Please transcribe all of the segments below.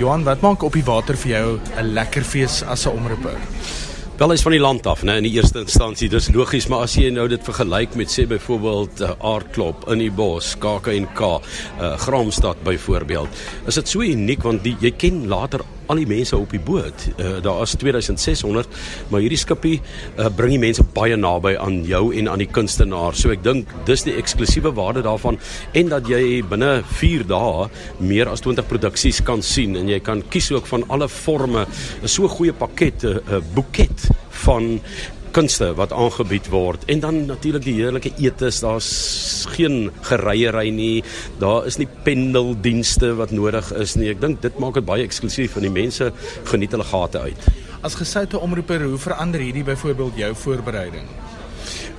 Johan, wat maak op die water vir jou 'n lekker fees as 'n omroeper? Wel is van die land af, né, in die eerste instansie. Dis logies, maar as jy nou dit vergelyk met sê byvoorbeeld uh, Aardklop in die bos, KAK&K, uh, Graamsstad byvoorbeeld, is dit so uniek want die, jy ken later al die mense op die boot. Uh, daar is 2600, maar hierdie skipie uh, bring die mense baie naby aan jou en aan die kunstenaar. So ek dink dis die eksklusiewe waarde daarvan en dat jy binne 4 dae meer as 20 produksies kan sien en jy kan kies ook van alle forme. 'n So goeie pakket, 'n uh, boeket van kunste wat aangebied word. En dan natuurlik die heerlike etes daar's geen gereiery nie. Daar is nie pendeldienste wat nodig is nie. Ek dink dit maak dit baie eksklusief en die mense geniet hulle gate uit. As gesoute omroeper, hoe verander hierdie byvoorbeeld jou voorbereiding?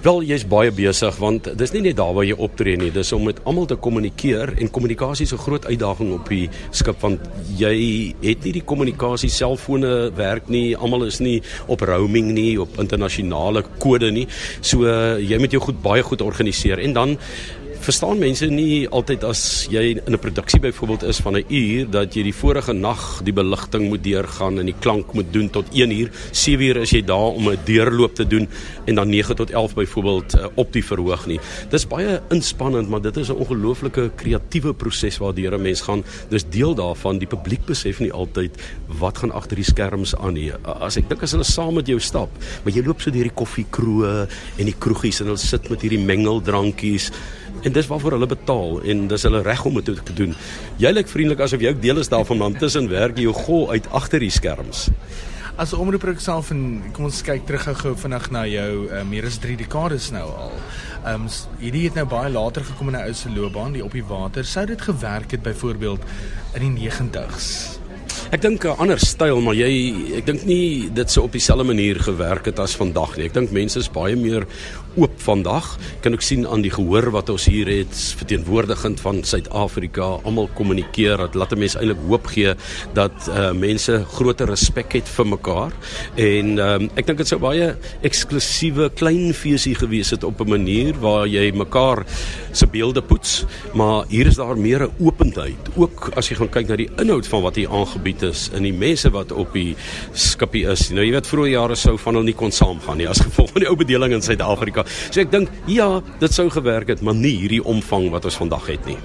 Wel jy's baie besig want dis nie net daar waar jy optree nie, dis om met almal te kommunikeer en kommunikasie is 'n groot uitdaging op die skip want jy het nie die kommunikasie selfone werk nie, almal is nie op roaming nie, op internasionale kode nie. So jy moet jou goed baie goed organiseer en dan verstaan mense nie altyd as jy in 'n produksie byvoorbeeld is van 'n uur dat jy die vorige nag die beligting moet deurgaan en die klank moet doen tot 1 uur. 7 uur is jy daar om 'n deurloop te doen en dan 9 tot 11 byvoorbeeld uh, op die verhoog nie. Dis baie inspannend, maar dit is 'n ongelooflike kreatiewe proses waardeur 'n mens gaan. Dis deel daarvan. Die publiek besef nie altyd wat gaan agter die skerms aan nie. As ek dink as hulle saam met jou stap, maar jy loop so deur die koffiekroë en die kroegies en hulle sit met hierdie mengeldrankies en dis waarvoor hulle betaal en dis hulle reg om dit te doen. Jy lyk vriendelik asof jy ook deel is daarvan want tussen werk jy jou gol uit agter die skerms. As omroeper ek self en kom ons kyk terug gou vinnig na jou uh, meer as 3 dekades nou al. Ehm um, hierdie het nou baie later gekom in 'n ou se loopbaan, die op die water. Sou dit gewerk het byvoorbeeld in die 90s? Ek dink 'n ander styl, maar jy ek dink nie dit sou op dieselfde manier gewerk het as vandag nie. Ek dink mense is baie meer oop vandag. Kan ook sien aan die gehoor wat ons hier het verteenwoordigend van Suid-Afrika. Almal kommunikeer dat laat 'n mens eintlik hoop gee dat uh, mense groter respek het vir mekaar. En um, ek dink dit sou baie eksklusiewe klein feesie gewees het op 'n manier waar jy mekaar se beelde poets, maar hier is daar meer 'n openheid. Ook as jy gaan kyk na die inhoud van wat hier aangebied is en die mense wat op die skipie is. Nou jy weet vroeë jare sou van hulle nie kon saamgaan nie as gevolg van die ou bedeling in Suid-Afrika. So ek dink ja, dit sou gewerk het, maar nie hierdie omvang wat ons vandag het nie.